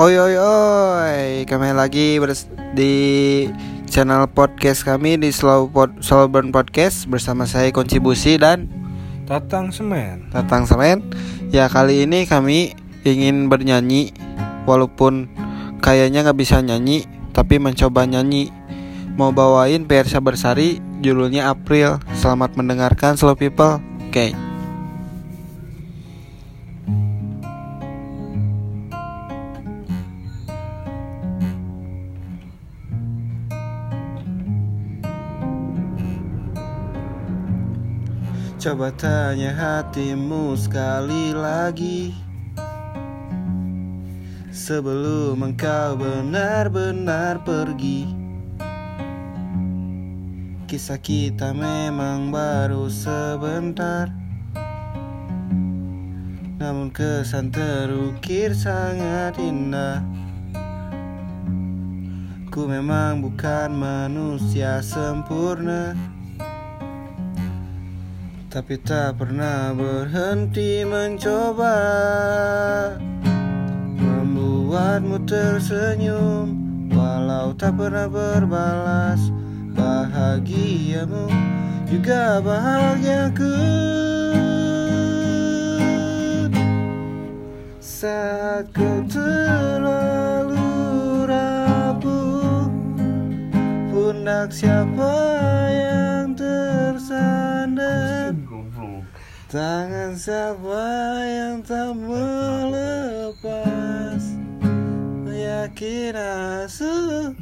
Oi oi oi, kembali lagi di channel podcast kami di Slow Pod Slow Burn Podcast bersama saya Kontribusi dan Tatang Semen. Tatang Semen. Ya kali ini kami ingin bernyanyi walaupun kayaknya nggak bisa nyanyi tapi mencoba nyanyi. Mau bawain Persa Bersari judulnya April. Selamat mendengarkan Slow People. Oke. Okay. Coba tanya hatimu sekali lagi. Sebelum engkau benar-benar pergi. Kisah kita memang baru sebentar. Namun kesan terukir sangat indah. Ku memang bukan manusia sempurna tapi tak pernah berhenti mencoba. Membuatmu tersenyum Walau tak pernah berbalas Bahagiamu juga bahagiaku. Saat kau terlalu rapuh Pundak siapa yang tersandar Tangan siapa yang tak melepas? Yakin asuh